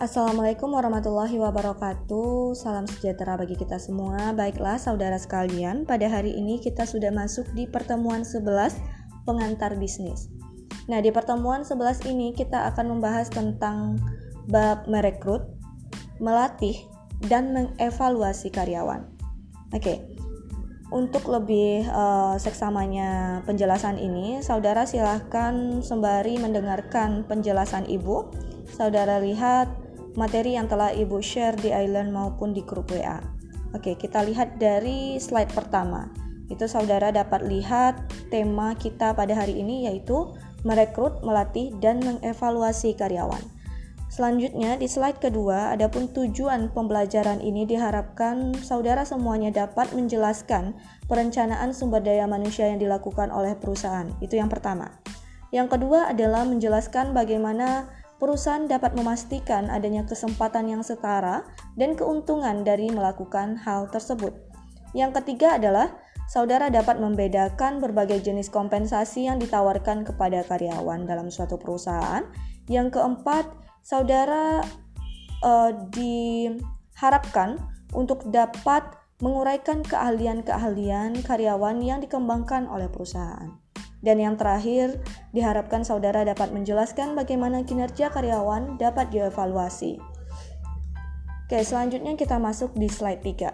Assalamualaikum warahmatullahi wabarakatuh. Salam sejahtera bagi kita semua. Baiklah saudara sekalian, pada hari ini kita sudah masuk di pertemuan 11 pengantar bisnis. Nah, di pertemuan 11 ini kita akan membahas tentang bab merekrut, melatih, dan mengevaluasi karyawan. Oke. Untuk lebih uh, seksamanya penjelasan ini, saudara silahkan sembari mendengarkan penjelasan ibu. Saudara lihat materi yang telah Ibu share di Island maupun di grup WA. Oke, kita lihat dari slide pertama. Itu saudara dapat lihat tema kita pada hari ini yaitu merekrut, melatih, dan mengevaluasi karyawan. Selanjutnya di slide kedua, adapun tujuan pembelajaran ini diharapkan saudara semuanya dapat menjelaskan perencanaan sumber daya manusia yang dilakukan oleh perusahaan. Itu yang pertama. Yang kedua adalah menjelaskan bagaimana perusahaan dapat memastikan adanya kesempatan yang setara dan keuntungan dari melakukan hal tersebut. Yang ketiga adalah saudara dapat membedakan berbagai jenis kompensasi yang ditawarkan kepada karyawan dalam suatu perusahaan. Yang keempat, saudara uh, diharapkan untuk dapat menguraikan keahlian-keahlian karyawan yang dikembangkan oleh perusahaan. Dan yang terakhir, diharapkan saudara dapat menjelaskan bagaimana kinerja karyawan dapat dievaluasi. Oke, selanjutnya kita masuk di slide 3.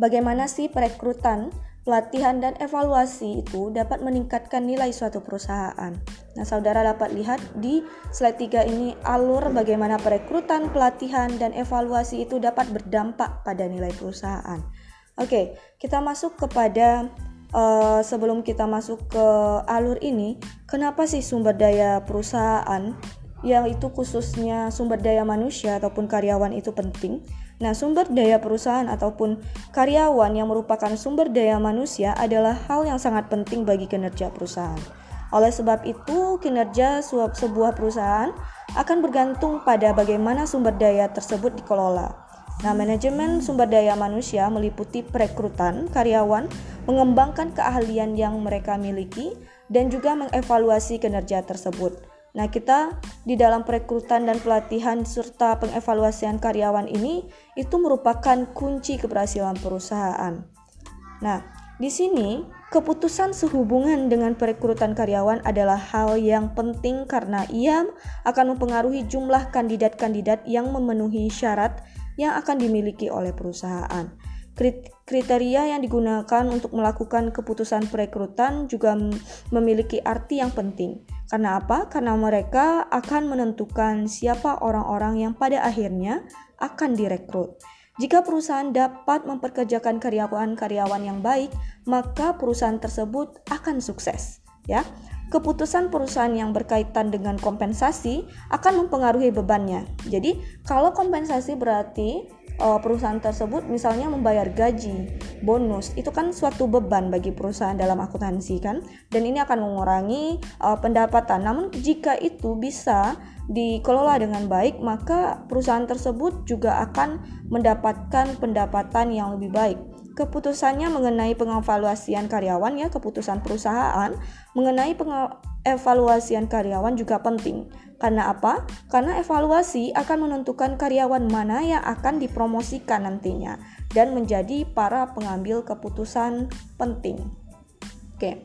Bagaimana sih perekrutan, pelatihan, dan evaluasi itu dapat meningkatkan nilai suatu perusahaan? Nah, saudara dapat lihat di slide 3 ini alur bagaimana perekrutan, pelatihan, dan evaluasi itu dapat berdampak pada nilai perusahaan. Oke, kita masuk kepada uh, sebelum kita masuk ke alur ini, kenapa sih sumber daya perusahaan yang itu khususnya sumber daya manusia ataupun karyawan itu penting? Nah, sumber daya perusahaan ataupun karyawan yang merupakan sumber daya manusia adalah hal yang sangat penting bagi kinerja perusahaan. Oleh sebab itu, kinerja sebuah perusahaan akan bergantung pada bagaimana sumber daya tersebut dikelola. Nah, manajemen sumber daya manusia meliputi perekrutan karyawan, mengembangkan keahlian yang mereka miliki, dan juga mengevaluasi kinerja tersebut. Nah, kita di dalam perekrutan dan pelatihan serta pengevaluasian karyawan ini itu merupakan kunci keberhasilan perusahaan. Nah, di sini keputusan sehubungan dengan perekrutan karyawan adalah hal yang penting karena ia akan mempengaruhi jumlah kandidat-kandidat yang memenuhi syarat yang akan dimiliki oleh perusahaan. Kriteria yang digunakan untuk melakukan keputusan perekrutan juga memiliki arti yang penting. Karena apa? Karena mereka akan menentukan siapa orang-orang yang pada akhirnya akan direkrut. Jika perusahaan dapat memperkerjakan karyawan-karyawan yang baik, maka perusahaan tersebut akan sukses, ya. Keputusan perusahaan yang berkaitan dengan kompensasi akan mempengaruhi bebannya. Jadi, kalau kompensasi berarti uh, perusahaan tersebut misalnya membayar gaji, bonus, itu kan suatu beban bagi perusahaan dalam akuntansi kan, dan ini akan mengurangi uh, pendapatan. Namun jika itu bisa dikelola dengan baik, maka perusahaan tersebut juga akan mendapatkan pendapatan yang lebih baik keputusannya mengenai pengevaluasian karyawan ya keputusan perusahaan mengenai pengevaluasian karyawan juga penting. Karena apa? Karena evaluasi akan menentukan karyawan mana yang akan dipromosikan nantinya dan menjadi para pengambil keputusan penting. Oke.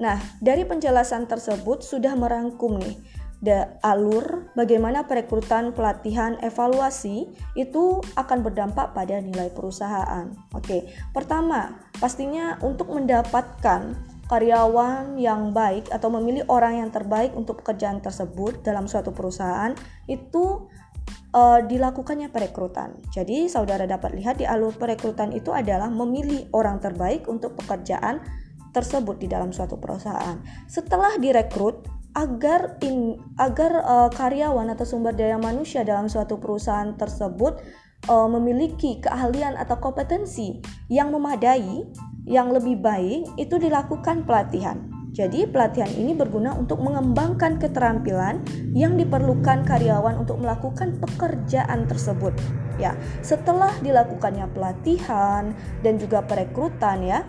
Nah, dari penjelasan tersebut sudah merangkum nih da alur bagaimana perekrutan, pelatihan, evaluasi itu akan berdampak pada nilai perusahaan. Oke, pertama, pastinya untuk mendapatkan karyawan yang baik atau memilih orang yang terbaik untuk pekerjaan tersebut dalam suatu perusahaan itu uh, dilakukannya perekrutan. Jadi, saudara dapat lihat di alur perekrutan itu adalah memilih orang terbaik untuk pekerjaan tersebut di dalam suatu perusahaan. Setelah direkrut, agar in, agar uh, karyawan atau sumber daya manusia dalam suatu perusahaan tersebut uh, memiliki keahlian atau kompetensi yang memadai, yang lebih baik, itu dilakukan pelatihan. Jadi, pelatihan ini berguna untuk mengembangkan keterampilan yang diperlukan karyawan untuk melakukan pekerjaan tersebut. Ya, setelah dilakukannya pelatihan dan juga perekrutan ya,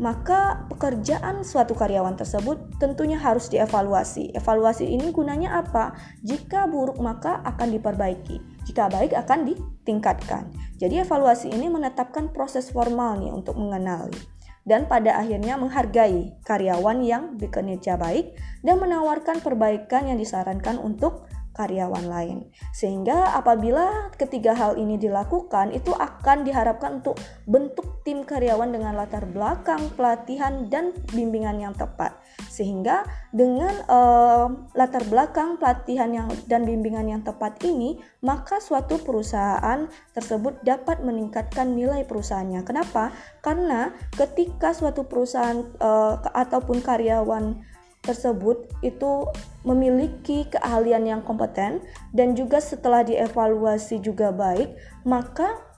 maka pekerjaan suatu karyawan tersebut tentunya harus dievaluasi. Evaluasi ini gunanya apa? Jika buruk maka akan diperbaiki. Jika baik akan ditingkatkan. Jadi evaluasi ini menetapkan proses formal nih untuk mengenali dan pada akhirnya menghargai karyawan yang bekerja baik dan menawarkan perbaikan yang disarankan untuk karyawan lain. Sehingga apabila ketiga hal ini dilakukan, itu akan diharapkan untuk bentuk tim karyawan dengan latar belakang, pelatihan dan bimbingan yang tepat. Sehingga dengan uh, latar belakang, pelatihan yang dan bimbingan yang tepat ini, maka suatu perusahaan tersebut dapat meningkatkan nilai perusahaannya. Kenapa? Karena ketika suatu perusahaan uh, ataupun karyawan tersebut itu memiliki keahlian yang kompeten dan juga setelah dievaluasi juga baik, maka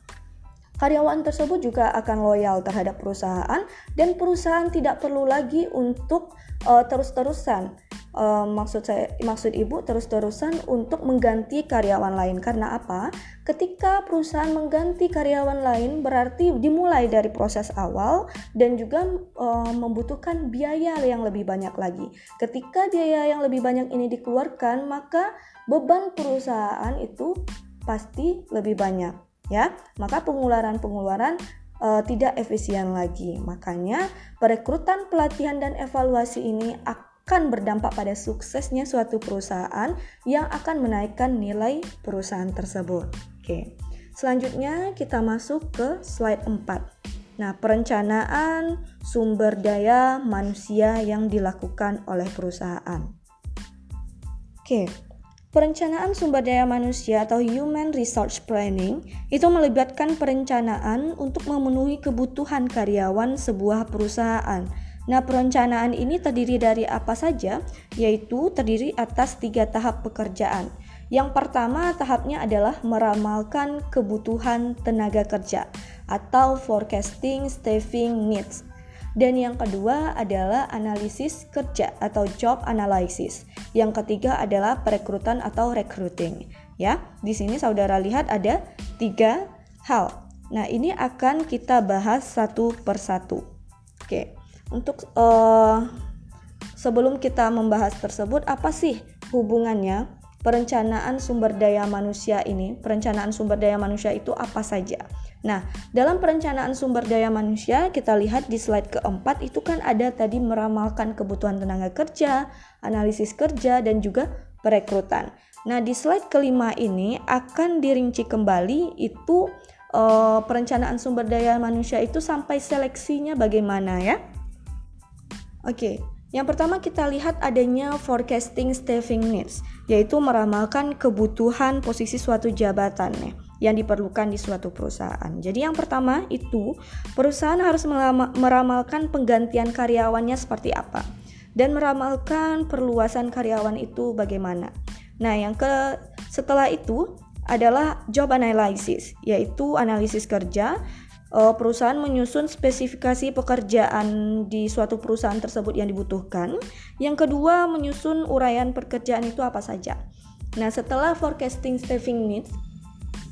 karyawan tersebut juga akan loyal terhadap perusahaan dan perusahaan tidak perlu lagi untuk uh, terus-terusan uh, maksud saya maksud ibu terus-terusan untuk mengganti karyawan lain karena apa? Ketika perusahaan mengganti karyawan lain berarti dimulai dari proses awal dan juga uh, membutuhkan biaya yang lebih banyak lagi. Ketika biaya yang lebih banyak ini dikeluarkan, maka beban perusahaan itu pasti lebih banyak ya. Maka pengeluaran-pengeluaran uh, tidak efisien lagi. Makanya perekrutan, pelatihan dan evaluasi ini akan berdampak pada suksesnya suatu perusahaan yang akan menaikkan nilai perusahaan tersebut. Oke. Selanjutnya kita masuk ke slide 4. Nah, perencanaan sumber daya manusia yang dilakukan oleh perusahaan. Oke. Perencanaan sumber daya manusia atau human resource planning itu melibatkan perencanaan untuk memenuhi kebutuhan karyawan sebuah perusahaan Nah, perencanaan ini terdiri dari apa saja? Yaitu terdiri atas tiga tahap pekerjaan. Yang pertama tahapnya adalah meramalkan kebutuhan tenaga kerja atau forecasting staffing needs. Dan yang kedua adalah analisis kerja atau job analysis. Yang ketiga adalah perekrutan atau recruiting. Ya, di sini saudara lihat ada tiga hal. Nah, ini akan kita bahas satu persatu. Oke. Untuk uh, sebelum kita membahas tersebut, apa sih hubungannya perencanaan sumber daya manusia ini? Perencanaan sumber daya manusia itu apa saja? Nah, dalam perencanaan sumber daya manusia, kita lihat di slide keempat itu kan ada tadi meramalkan kebutuhan tenaga kerja, analisis kerja, dan juga perekrutan. Nah, di slide kelima ini akan dirinci kembali itu uh, perencanaan sumber daya manusia itu sampai seleksinya bagaimana ya. Oke, yang pertama kita lihat adanya forecasting staffing needs, yaitu meramalkan kebutuhan posisi suatu jabatan ya, yang diperlukan di suatu perusahaan. Jadi yang pertama itu perusahaan harus meramalkan penggantian karyawannya seperti apa dan meramalkan perluasan karyawan itu bagaimana. Nah, yang ke setelah itu adalah job analysis, yaitu analisis kerja uh, perusahaan menyusun spesifikasi pekerjaan di suatu perusahaan tersebut yang dibutuhkan. Yang kedua, menyusun uraian pekerjaan itu apa saja. Nah, setelah forecasting staffing needs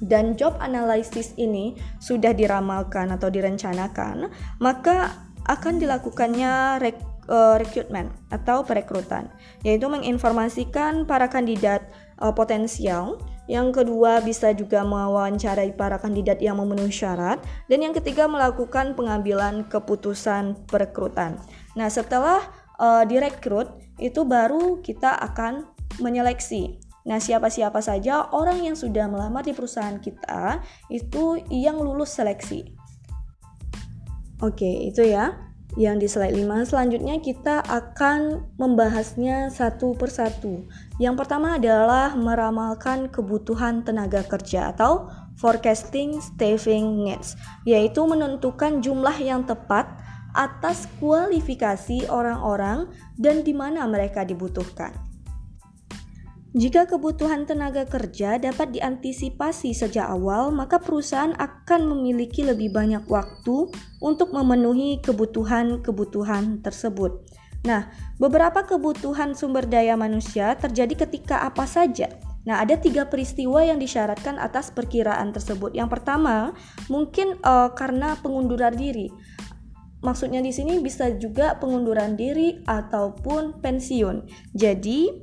dan job analysis ini sudah diramalkan atau direncanakan, maka akan dilakukannya rek, uh, recruitment atau perekrutan, yaitu menginformasikan para kandidat uh, potensial yang kedua, bisa juga mewawancarai para kandidat yang memenuhi syarat. Dan yang ketiga, melakukan pengambilan keputusan perekrutan. Nah, setelah uh, direkrut, itu baru kita akan menyeleksi. Nah, siapa-siapa saja orang yang sudah melamar di perusahaan kita itu yang lulus seleksi. Oke, itu ya yang di slide 5 selanjutnya kita akan membahasnya satu persatu. Yang pertama adalah meramalkan kebutuhan tenaga kerja atau forecasting staffing needs, yaitu menentukan jumlah yang tepat atas kualifikasi orang-orang dan di mana mereka dibutuhkan. Jika kebutuhan tenaga kerja dapat diantisipasi sejak awal, maka perusahaan akan memiliki lebih banyak waktu untuk memenuhi kebutuhan-kebutuhan tersebut. Nah, beberapa kebutuhan sumber daya manusia terjadi ketika apa saja. Nah, ada tiga peristiwa yang disyaratkan atas perkiraan tersebut. Yang pertama, mungkin uh, karena pengunduran diri. Maksudnya di sini bisa juga pengunduran diri ataupun pensiun. Jadi,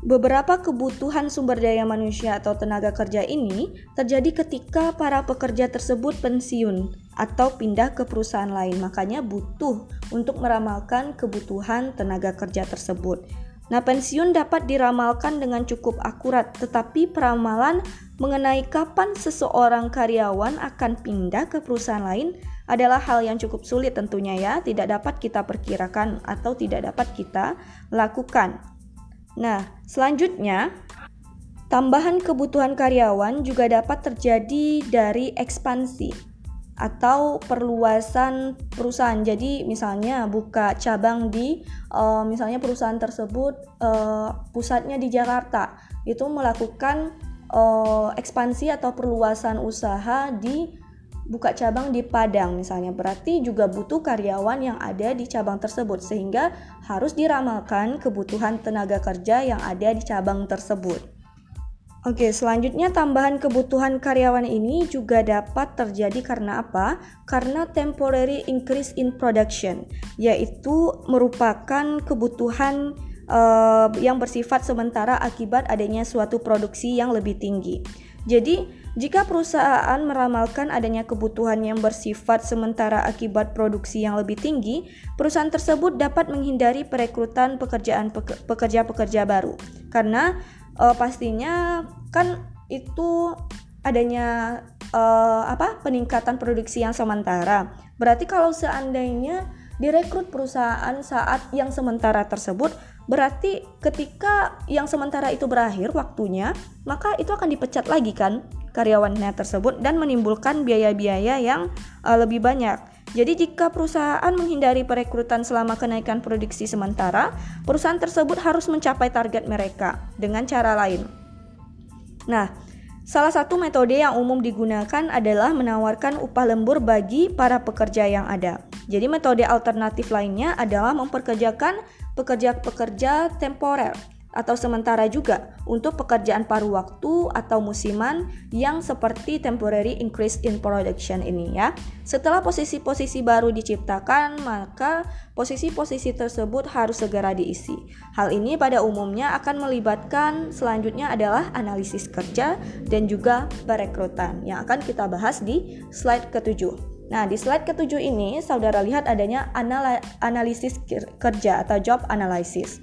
Beberapa kebutuhan sumber daya manusia atau tenaga kerja ini terjadi ketika para pekerja tersebut pensiun atau pindah ke perusahaan lain. Makanya butuh untuk meramalkan kebutuhan tenaga kerja tersebut. Nah, pensiun dapat diramalkan dengan cukup akurat, tetapi peramalan mengenai kapan seseorang karyawan akan pindah ke perusahaan lain adalah hal yang cukup sulit tentunya ya, tidak dapat kita perkirakan atau tidak dapat kita lakukan. Nah, selanjutnya tambahan kebutuhan karyawan juga dapat terjadi dari ekspansi atau perluasan perusahaan. Jadi misalnya buka cabang di uh, misalnya perusahaan tersebut uh, pusatnya di Jakarta, itu melakukan uh, ekspansi atau perluasan usaha di buka cabang di Padang misalnya berarti juga butuh karyawan yang ada di cabang tersebut sehingga harus diramalkan kebutuhan tenaga kerja yang ada di cabang tersebut. Oke, selanjutnya tambahan kebutuhan karyawan ini juga dapat terjadi karena apa? Karena temporary increase in production, yaitu merupakan kebutuhan uh, yang bersifat sementara akibat adanya suatu produksi yang lebih tinggi. Jadi, jika perusahaan meramalkan adanya kebutuhan yang bersifat sementara akibat produksi yang lebih tinggi, perusahaan tersebut dapat menghindari perekrutan pekerjaan pekerja-pekerja baru. Karena uh, pastinya kan itu adanya uh, apa peningkatan produksi yang sementara. Berarti kalau seandainya direkrut perusahaan saat yang sementara tersebut, berarti ketika yang sementara itu berakhir waktunya, maka itu akan dipecat lagi kan? karyawannya tersebut dan menimbulkan biaya-biaya yang uh, lebih banyak. Jadi jika perusahaan menghindari perekrutan selama kenaikan produksi sementara, perusahaan tersebut harus mencapai target mereka dengan cara lain. Nah, salah satu metode yang umum digunakan adalah menawarkan upah lembur bagi para pekerja yang ada. Jadi metode alternatif lainnya adalah memperkerjakan pekerja-pekerja temporer atau sementara juga untuk pekerjaan paruh waktu atau musiman yang seperti temporary increase in production ini ya. Setelah posisi-posisi baru diciptakan, maka posisi-posisi tersebut harus segera diisi. Hal ini pada umumnya akan melibatkan selanjutnya adalah analisis kerja dan juga perekrutan yang akan kita bahas di slide ketujuh. Nah, di slide ketujuh ini saudara lihat adanya analisis kerja atau job analysis.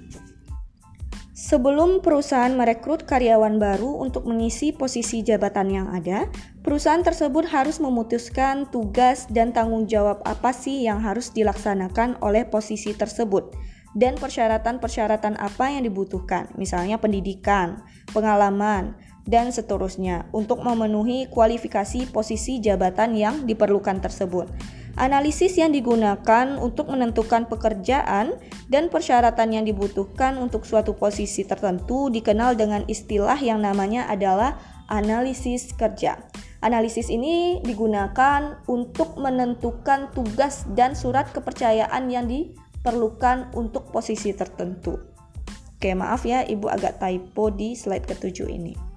Sebelum perusahaan merekrut karyawan baru untuk mengisi posisi jabatan yang ada, perusahaan tersebut harus memutuskan tugas dan tanggung jawab apa sih yang harus dilaksanakan oleh posisi tersebut dan persyaratan-persyaratan apa yang dibutuhkan, misalnya pendidikan, pengalaman, dan seterusnya untuk memenuhi kualifikasi posisi jabatan yang diperlukan tersebut. Analisis yang digunakan untuk menentukan pekerjaan dan persyaratan yang dibutuhkan untuk suatu posisi tertentu dikenal dengan istilah yang namanya adalah analisis kerja. Analisis ini digunakan untuk menentukan tugas dan surat kepercayaan yang diperlukan untuk posisi tertentu. Oke, maaf ya, Ibu agak typo di slide ketujuh ini.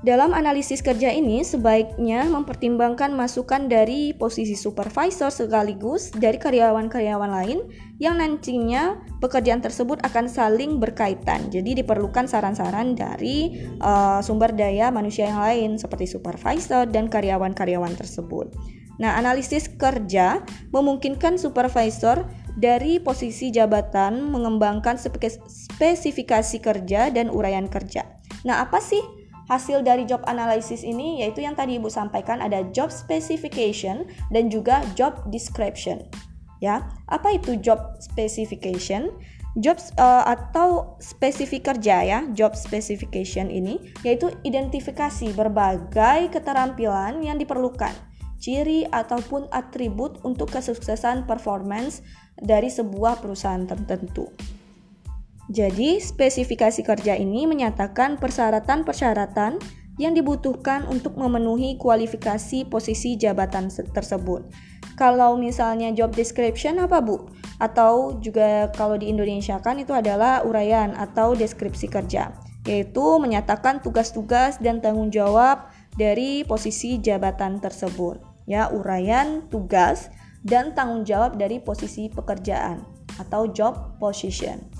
Dalam analisis kerja ini, sebaiknya mempertimbangkan masukan dari posisi supervisor sekaligus dari karyawan-karyawan lain yang nantinya pekerjaan tersebut akan saling berkaitan. Jadi diperlukan saran-saran dari uh, sumber daya manusia yang lain seperti supervisor dan karyawan-karyawan tersebut. Nah, analisis kerja memungkinkan supervisor dari posisi jabatan mengembangkan spesifikasi kerja dan uraian kerja. Nah, apa sih Hasil dari job analysis ini yaitu yang tadi Ibu sampaikan ada job specification dan juga job description. Ya, apa itu job specification? Job uh, atau spesifik kerja ya, job specification ini yaitu identifikasi berbagai keterampilan yang diperlukan, ciri ataupun atribut untuk kesuksesan performance dari sebuah perusahaan tertentu. Jadi, spesifikasi kerja ini menyatakan persyaratan-persyaratan yang dibutuhkan untuk memenuhi kualifikasi posisi jabatan tersebut. Kalau misalnya job description apa Bu? Atau juga kalau di Indonesia kan itu adalah uraian atau deskripsi kerja, yaitu menyatakan tugas-tugas dan tanggung jawab dari posisi jabatan tersebut. Ya, uraian tugas dan tanggung jawab dari posisi pekerjaan atau job position.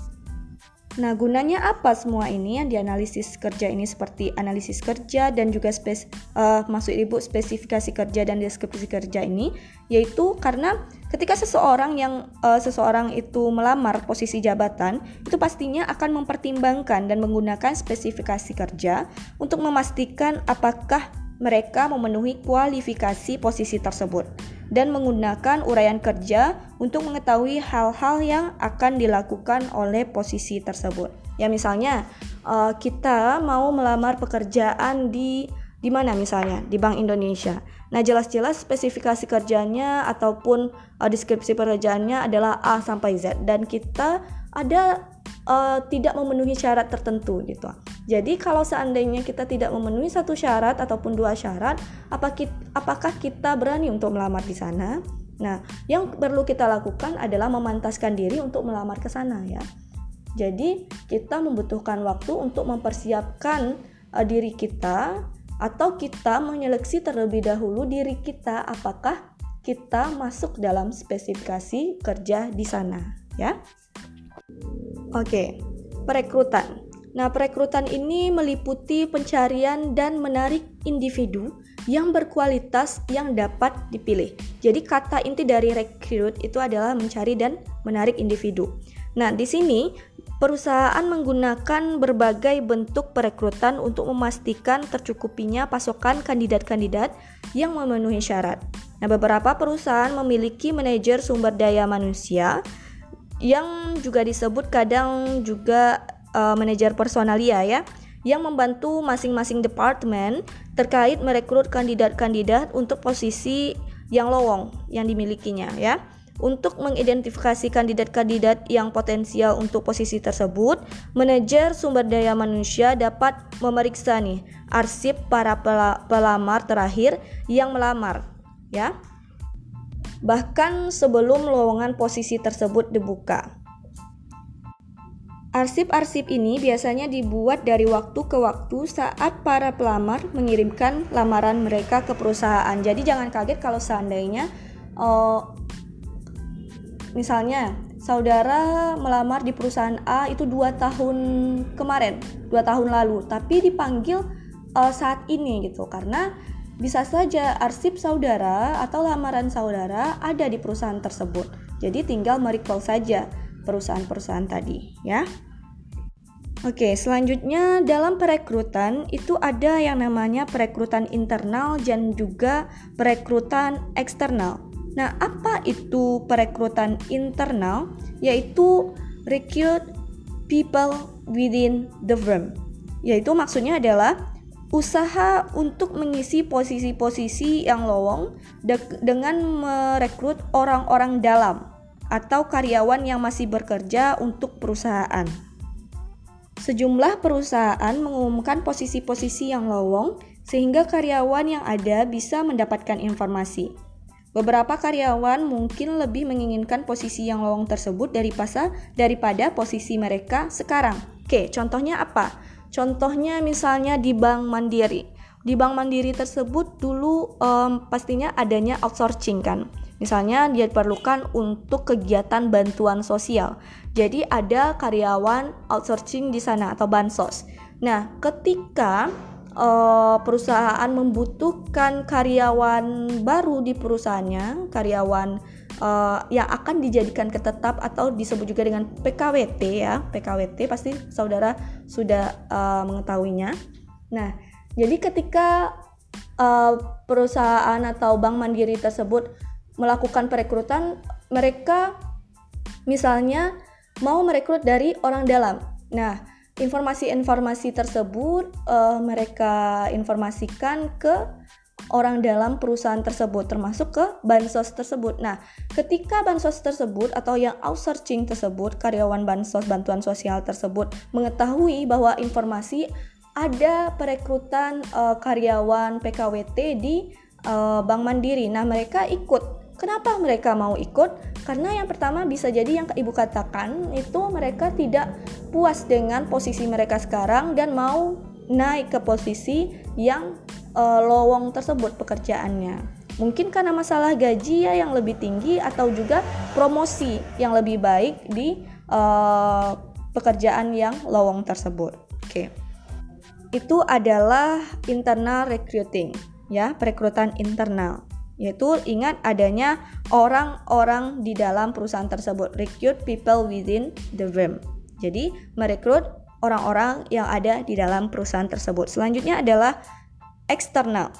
Nah, gunanya apa semua ini? Yang dianalisis kerja ini seperti analisis kerja dan juga spes uh, masuk ibu spesifikasi kerja dan deskripsi kerja ini yaitu karena ketika seseorang yang uh, seseorang itu melamar posisi jabatan itu pastinya akan mempertimbangkan dan menggunakan spesifikasi kerja untuk memastikan apakah mereka memenuhi kualifikasi posisi tersebut dan menggunakan uraian kerja untuk mengetahui hal-hal yang akan dilakukan oleh posisi tersebut. Ya misalnya uh, kita mau melamar pekerjaan di di mana misalnya di Bank Indonesia. Nah jelas-jelas spesifikasi kerjanya ataupun uh, deskripsi pekerjaannya adalah A sampai Z dan kita ada uh, tidak memenuhi syarat tertentu gitu. Jadi kalau seandainya kita tidak memenuhi satu syarat ataupun dua syarat, apakah kita berani untuk melamar di sana? Nah, yang perlu kita lakukan adalah memantaskan diri untuk melamar ke sana ya. Jadi, kita membutuhkan waktu untuk mempersiapkan uh, diri kita atau kita menyeleksi terlebih dahulu diri kita apakah kita masuk dalam spesifikasi kerja di sana ya. Oke, perekrutan. Nah, perekrutan ini meliputi pencarian dan menarik individu yang berkualitas yang dapat dipilih. Jadi kata inti dari rekrut itu adalah mencari dan menarik individu. Nah, di sini perusahaan menggunakan berbagai bentuk perekrutan untuk memastikan tercukupinya pasokan kandidat-kandidat yang memenuhi syarat. Nah, beberapa perusahaan memiliki manajer sumber daya manusia yang juga disebut kadang juga uh, manajer personalia ya yang membantu masing-masing departemen terkait merekrut kandidat-kandidat untuk posisi yang lowong yang dimilikinya ya. Untuk mengidentifikasi kandidat-kandidat yang potensial untuk posisi tersebut, manajer sumber daya manusia dapat memeriksa nih arsip para pelamar terakhir yang melamar ya bahkan sebelum lowongan posisi tersebut dibuka. Arsip-arsip ini biasanya dibuat dari waktu ke waktu saat para pelamar mengirimkan lamaran mereka ke perusahaan. Jadi jangan kaget kalau seandainya uh, misalnya saudara melamar di perusahaan A itu dua tahun kemarin, dua tahun lalu, tapi dipanggil uh, saat ini gitu karena bisa saja arsip saudara atau lamaran saudara ada di perusahaan tersebut. Jadi tinggal merecall saja perusahaan-perusahaan tadi ya. Oke, selanjutnya dalam perekrutan itu ada yang namanya perekrutan internal dan juga perekrutan eksternal. Nah, apa itu perekrutan internal? Yaitu recruit people within the firm. Yaitu maksudnya adalah usaha untuk mengisi posisi-posisi yang lowong de dengan merekrut orang-orang dalam atau karyawan yang masih bekerja untuk perusahaan. Sejumlah perusahaan mengumumkan posisi-posisi yang lowong sehingga karyawan yang ada bisa mendapatkan informasi. Beberapa karyawan mungkin lebih menginginkan posisi yang lowong tersebut daripada daripada posisi mereka sekarang. Oke, contohnya apa? Contohnya misalnya di Bank Mandiri. Di Bank Mandiri tersebut dulu um, pastinya adanya outsourcing kan. Misalnya dia diperlukan untuk kegiatan bantuan sosial. Jadi ada karyawan outsourcing di sana atau bansos. Nah, ketika uh, perusahaan membutuhkan karyawan baru di perusahaannya, karyawan uh, yang akan dijadikan ketetap atau disebut juga dengan PKWT ya. PKWT pasti saudara sudah uh, mengetahuinya. Nah jadi ketika uh, perusahaan atau bank mandiri tersebut melakukan perekrutan mereka misalnya mau merekrut dari orang dalam. Nah informasi-informasi tersebut uh, mereka informasikan ke orang dalam perusahaan tersebut termasuk ke bansos tersebut. Nah, ketika bansos tersebut atau yang outsourcing tersebut karyawan bansos bantuan sosial tersebut mengetahui bahwa informasi ada perekrutan uh, karyawan PKWT di uh, Bank Mandiri. Nah, mereka ikut. Kenapa mereka mau ikut? Karena yang pertama bisa jadi yang ibu katakan itu mereka tidak puas dengan posisi mereka sekarang dan mau naik ke posisi yang uh, lowong tersebut pekerjaannya. Mungkin karena masalah gaji ya yang lebih tinggi atau juga promosi yang lebih baik di uh, pekerjaan yang lowong tersebut. Oke. Itu adalah internal recruiting, ya, perekrutan internal. Yaitu ingat adanya orang-orang di dalam perusahaan tersebut, recruit people within the firm. Jadi, merekrut orang-orang yang ada di dalam perusahaan tersebut. Selanjutnya adalah eksternal.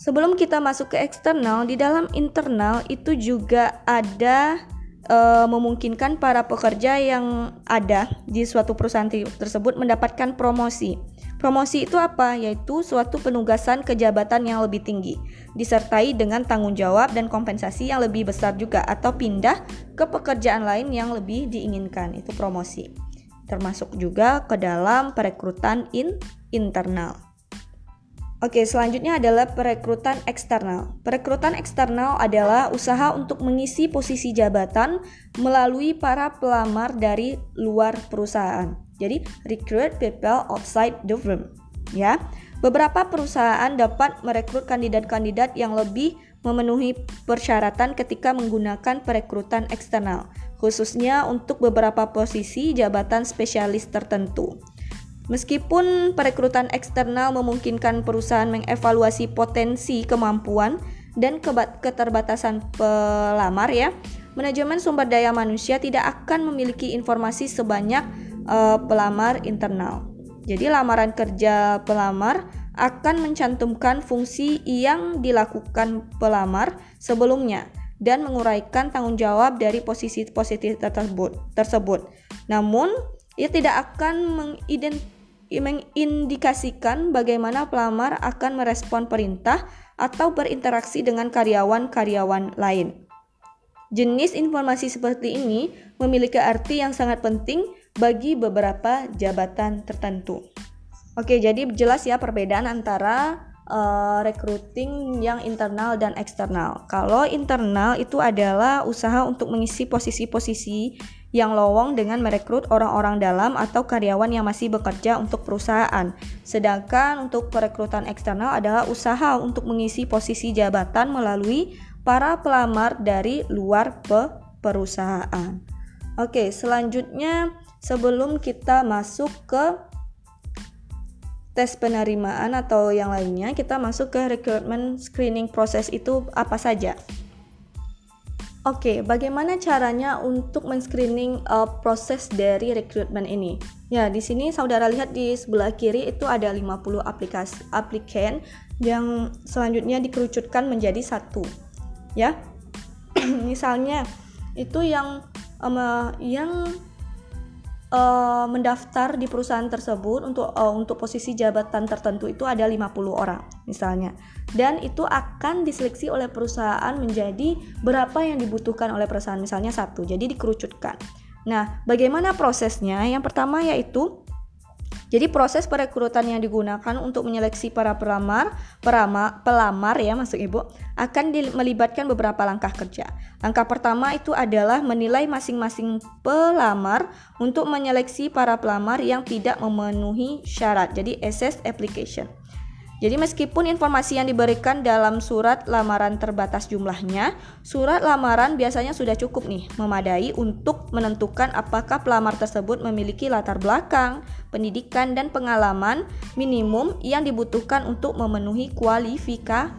Sebelum kita masuk ke eksternal, di dalam internal itu juga ada e, memungkinkan para pekerja yang ada di suatu perusahaan tersebut mendapatkan promosi. Promosi itu apa? Yaitu suatu penugasan kejabatan yang lebih tinggi, disertai dengan tanggung jawab dan kompensasi yang lebih besar juga, atau pindah ke pekerjaan lain yang lebih diinginkan. Itu promosi. Termasuk juga ke dalam perekrutan in internal. Oke, selanjutnya adalah perekrutan eksternal. Perekrutan eksternal adalah usaha untuk mengisi posisi jabatan melalui para pelamar dari luar perusahaan. Jadi, recruit people outside the firm. Ya, beberapa perusahaan dapat merekrut kandidat-kandidat yang lebih memenuhi persyaratan ketika menggunakan perekrutan eksternal, khususnya untuk beberapa posisi jabatan spesialis tertentu. Meskipun perekrutan eksternal memungkinkan perusahaan mengevaluasi potensi kemampuan dan keterbatasan pelamar ya, manajemen sumber daya manusia tidak akan memiliki informasi sebanyak uh, pelamar internal. Jadi lamaran kerja pelamar akan mencantumkan fungsi yang dilakukan pelamar sebelumnya dan menguraikan tanggung jawab dari posisi-posisi tersebut. tersebut. Namun, ia tidak akan mengindikasikan bagaimana pelamar akan merespon perintah atau berinteraksi dengan karyawan-karyawan lain. Jenis informasi seperti ini memiliki arti yang sangat penting bagi beberapa jabatan tertentu. Oke, jadi jelas ya perbedaan antara uh, recruiting yang internal dan eksternal. Kalau internal itu adalah usaha untuk mengisi posisi-posisi yang lowong dengan merekrut orang-orang dalam atau karyawan yang masih bekerja untuk perusahaan. Sedangkan untuk perekrutan eksternal adalah usaha untuk mengisi posisi jabatan melalui para pelamar dari luar pe perusahaan. Oke, selanjutnya sebelum kita masuk ke tes penerimaan atau yang lainnya, kita masuk ke recruitment screening proses itu apa saja. Oke, bagaimana caranya untuk men-screening uh, proses dari rekrutmen ini? Ya, di sini saudara lihat di sebelah kiri itu ada 50 aplikasi aplikan yang selanjutnya dikerucutkan menjadi satu. Ya. Misalnya itu yang um, yang uh, mendaftar di perusahaan tersebut untuk uh, untuk posisi jabatan tertentu itu ada 50 orang misalnya. Dan itu akan diseleksi oleh perusahaan menjadi berapa yang dibutuhkan oleh perusahaan misalnya satu. Jadi dikerucutkan. Nah, bagaimana prosesnya? Yang pertama yaitu jadi proses perekrutan yang digunakan untuk menyeleksi para pelamar, perama, pelamar ya masuk Ibu, akan melibatkan beberapa langkah kerja. Langkah pertama itu adalah menilai masing-masing pelamar untuk menyeleksi para pelamar yang tidak memenuhi syarat. Jadi assess application. Jadi meskipun informasi yang diberikan dalam surat lamaran terbatas jumlahnya, surat lamaran biasanya sudah cukup nih, memadai untuk menentukan apakah pelamar tersebut memiliki latar belakang, pendidikan dan pengalaman minimum yang dibutuhkan untuk memenuhi kualifika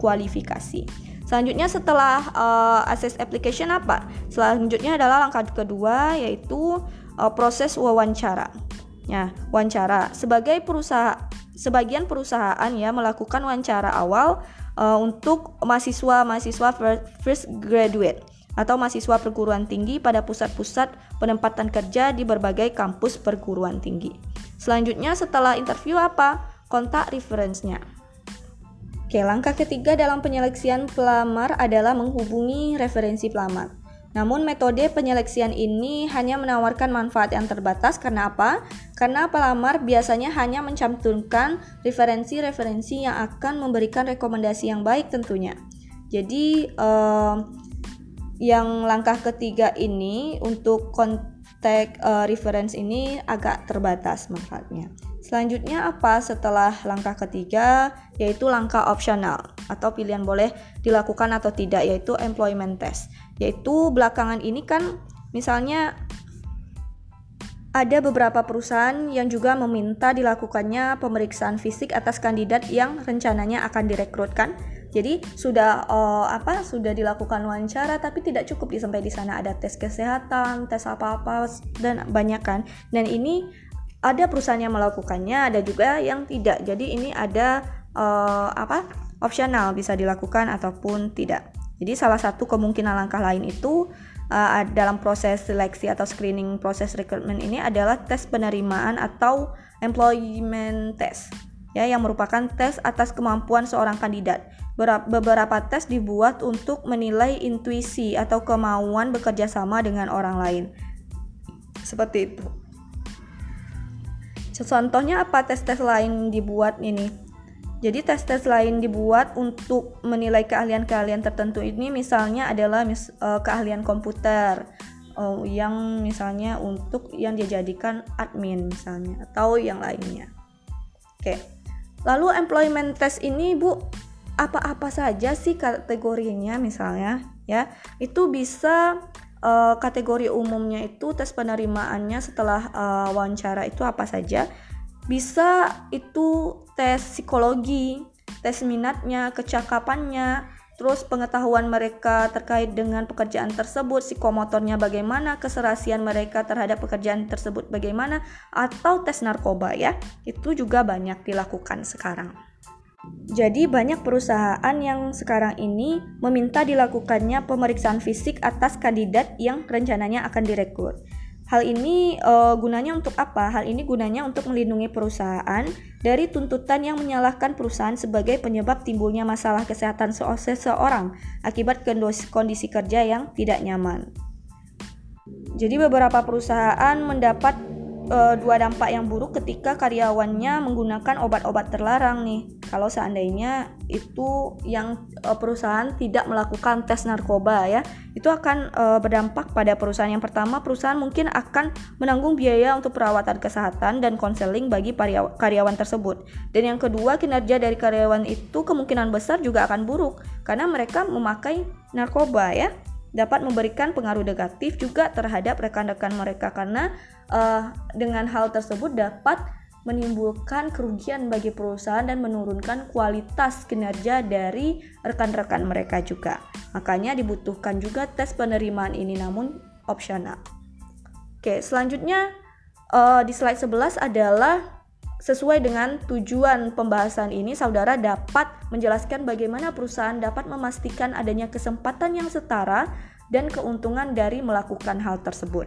kualifikasi. Selanjutnya setelah uh, access application apa? Selanjutnya adalah langkah kedua yaitu uh, proses wawancara. Ya, wawancara sebagai perusahaan sebagian perusahaan ya melakukan wawancara awal uh, untuk mahasiswa-mahasiswa first graduate atau mahasiswa perguruan tinggi pada pusat-pusat penempatan kerja di berbagai kampus perguruan tinggi. Selanjutnya setelah interview apa? Kontak reference-nya. Oke, langkah ketiga dalam penyeleksian pelamar adalah menghubungi referensi pelamar. Namun metode penyeleksian ini hanya menawarkan manfaat yang terbatas karena apa? Karena pelamar biasanya hanya mencantumkan referensi-referensi yang akan memberikan rekomendasi yang baik tentunya. Jadi eh, yang langkah ketiga ini untuk kontak eh, reference ini agak terbatas manfaatnya. Selanjutnya apa setelah langkah ketiga yaitu langkah opsional atau pilihan boleh dilakukan atau tidak yaitu employment test. Yaitu belakangan ini kan misalnya ada beberapa perusahaan yang juga meminta dilakukannya pemeriksaan fisik atas kandidat yang rencananya akan direkrutkan. Jadi sudah uh, apa sudah dilakukan wawancara tapi tidak cukup sampai di sana ada tes kesehatan, tes apa-apa dan banyak kan. Dan ini ada perusahaan yang melakukannya, ada juga yang tidak. Jadi ini ada uh, apa opsional bisa dilakukan ataupun tidak. Jadi salah satu kemungkinan langkah lain itu uh, dalam proses seleksi atau screening proses recruitment ini adalah tes penerimaan atau employment test ya yang merupakan tes atas kemampuan seorang kandidat. Beberapa tes dibuat untuk menilai intuisi atau kemauan bekerja sama dengan orang lain. Seperti itu. Contohnya apa tes-tes lain dibuat ini? Jadi tes-tes lain dibuat untuk menilai keahlian-keahlian tertentu ini misalnya adalah mis uh, keahlian komputer uh, yang misalnya untuk yang dijadikan admin misalnya atau yang lainnya. Oke. Lalu employment test ini Bu apa-apa saja sih kategorinya misalnya ya? Itu bisa uh, kategori umumnya itu tes penerimaannya setelah uh, wawancara itu apa saja? Bisa itu tes psikologi, tes minatnya, kecakapannya, terus pengetahuan mereka terkait dengan pekerjaan tersebut, psikomotornya bagaimana, keserasian mereka terhadap pekerjaan tersebut bagaimana, atau tes narkoba ya. Itu juga banyak dilakukan sekarang. Jadi banyak perusahaan yang sekarang ini meminta dilakukannya pemeriksaan fisik atas kandidat yang rencananya akan direkrut. Hal ini uh, gunanya untuk apa? Hal ini gunanya untuk melindungi perusahaan dari tuntutan yang menyalahkan perusahaan sebagai penyebab timbulnya masalah kesehatan seseorang akibat kondisi kerja yang tidak nyaman. Jadi beberapa perusahaan mendapat uh, dua dampak yang buruk ketika karyawannya menggunakan obat-obat terlarang nih. Kalau seandainya itu yang uh, perusahaan tidak melakukan tes narkoba ya, itu akan uh, berdampak pada perusahaan yang pertama. Perusahaan mungkin akan menanggung biaya untuk perawatan kesehatan dan konseling bagi karyawan tersebut. Dan yang kedua, kinerja dari karyawan itu kemungkinan besar juga akan buruk karena mereka memakai narkoba ya dapat memberikan pengaruh negatif juga terhadap rekan-rekan mereka karena uh, dengan hal tersebut dapat menimbulkan kerugian bagi perusahaan dan menurunkan kualitas kinerja dari rekan-rekan mereka juga. Makanya dibutuhkan juga tes penerimaan ini namun opsional. Oke, selanjutnya uh, di slide 11 adalah Sesuai dengan tujuan pembahasan ini, saudara dapat menjelaskan bagaimana perusahaan dapat memastikan adanya kesempatan yang setara dan keuntungan dari melakukan hal tersebut.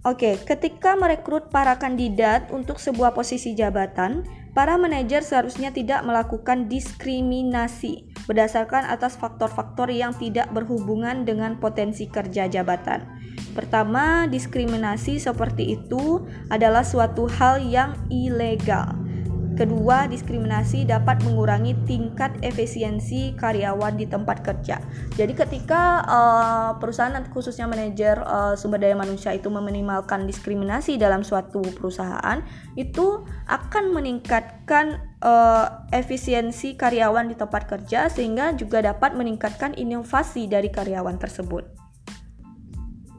Oke, ketika merekrut para kandidat untuk sebuah posisi jabatan, para manajer seharusnya tidak melakukan diskriminasi berdasarkan atas faktor-faktor yang tidak berhubungan dengan potensi kerja jabatan. Pertama, diskriminasi seperti itu adalah suatu hal yang ilegal. Kedua, diskriminasi dapat mengurangi tingkat efisiensi karyawan di tempat kerja. Jadi, ketika uh, perusahaan khususnya manajer uh, sumber daya manusia itu meminimalkan diskriminasi dalam suatu perusahaan, itu akan meningkatkan uh, efisiensi karyawan di tempat kerja, sehingga juga dapat meningkatkan inovasi dari karyawan tersebut.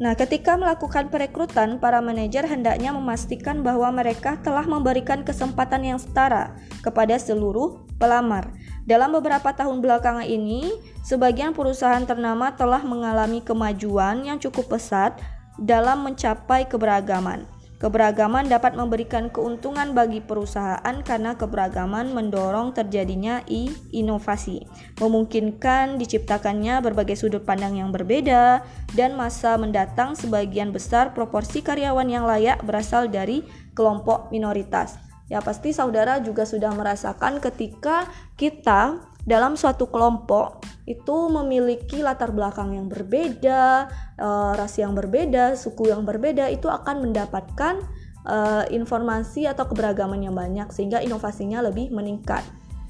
Nah, ketika melakukan perekrutan, para manajer hendaknya memastikan bahwa mereka telah memberikan kesempatan yang setara kepada seluruh pelamar. Dalam beberapa tahun belakangan ini, sebagian perusahaan ternama telah mengalami kemajuan yang cukup pesat dalam mencapai keberagaman. Keberagaman dapat memberikan keuntungan bagi perusahaan karena keberagaman mendorong terjadinya i inovasi, memungkinkan diciptakannya berbagai sudut pandang yang berbeda dan masa mendatang sebagian besar proporsi karyawan yang layak berasal dari kelompok minoritas. Ya pasti saudara juga sudah merasakan ketika kita dalam suatu kelompok itu memiliki latar belakang yang berbeda, uh, ras yang berbeda, suku yang berbeda, itu akan mendapatkan uh, informasi atau keberagaman yang banyak sehingga inovasinya lebih meningkat.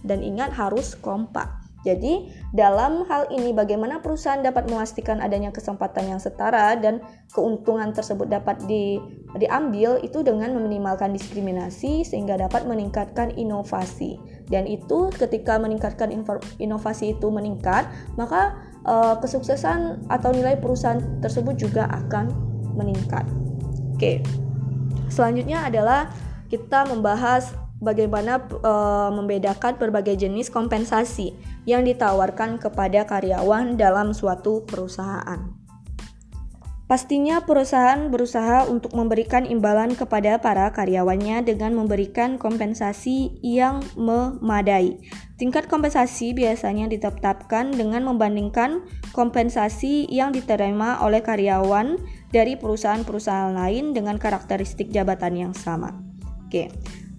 Dan ingat harus kompak. Jadi, dalam hal ini bagaimana perusahaan dapat memastikan adanya kesempatan yang setara dan keuntungan tersebut dapat di, diambil itu dengan meminimalkan diskriminasi sehingga dapat meningkatkan inovasi. Dan itu ketika meningkatkan inovasi itu meningkat, maka uh, kesuksesan atau nilai perusahaan tersebut juga akan meningkat. Oke. Selanjutnya adalah kita membahas bagaimana uh, membedakan berbagai jenis kompensasi yang ditawarkan kepada karyawan dalam suatu perusahaan. Pastinya perusahaan berusaha untuk memberikan imbalan kepada para karyawannya dengan memberikan kompensasi yang memadai. Tingkat kompensasi biasanya ditetapkan dengan membandingkan kompensasi yang diterima oleh karyawan dari perusahaan-perusahaan lain dengan karakteristik jabatan yang sama. Oke.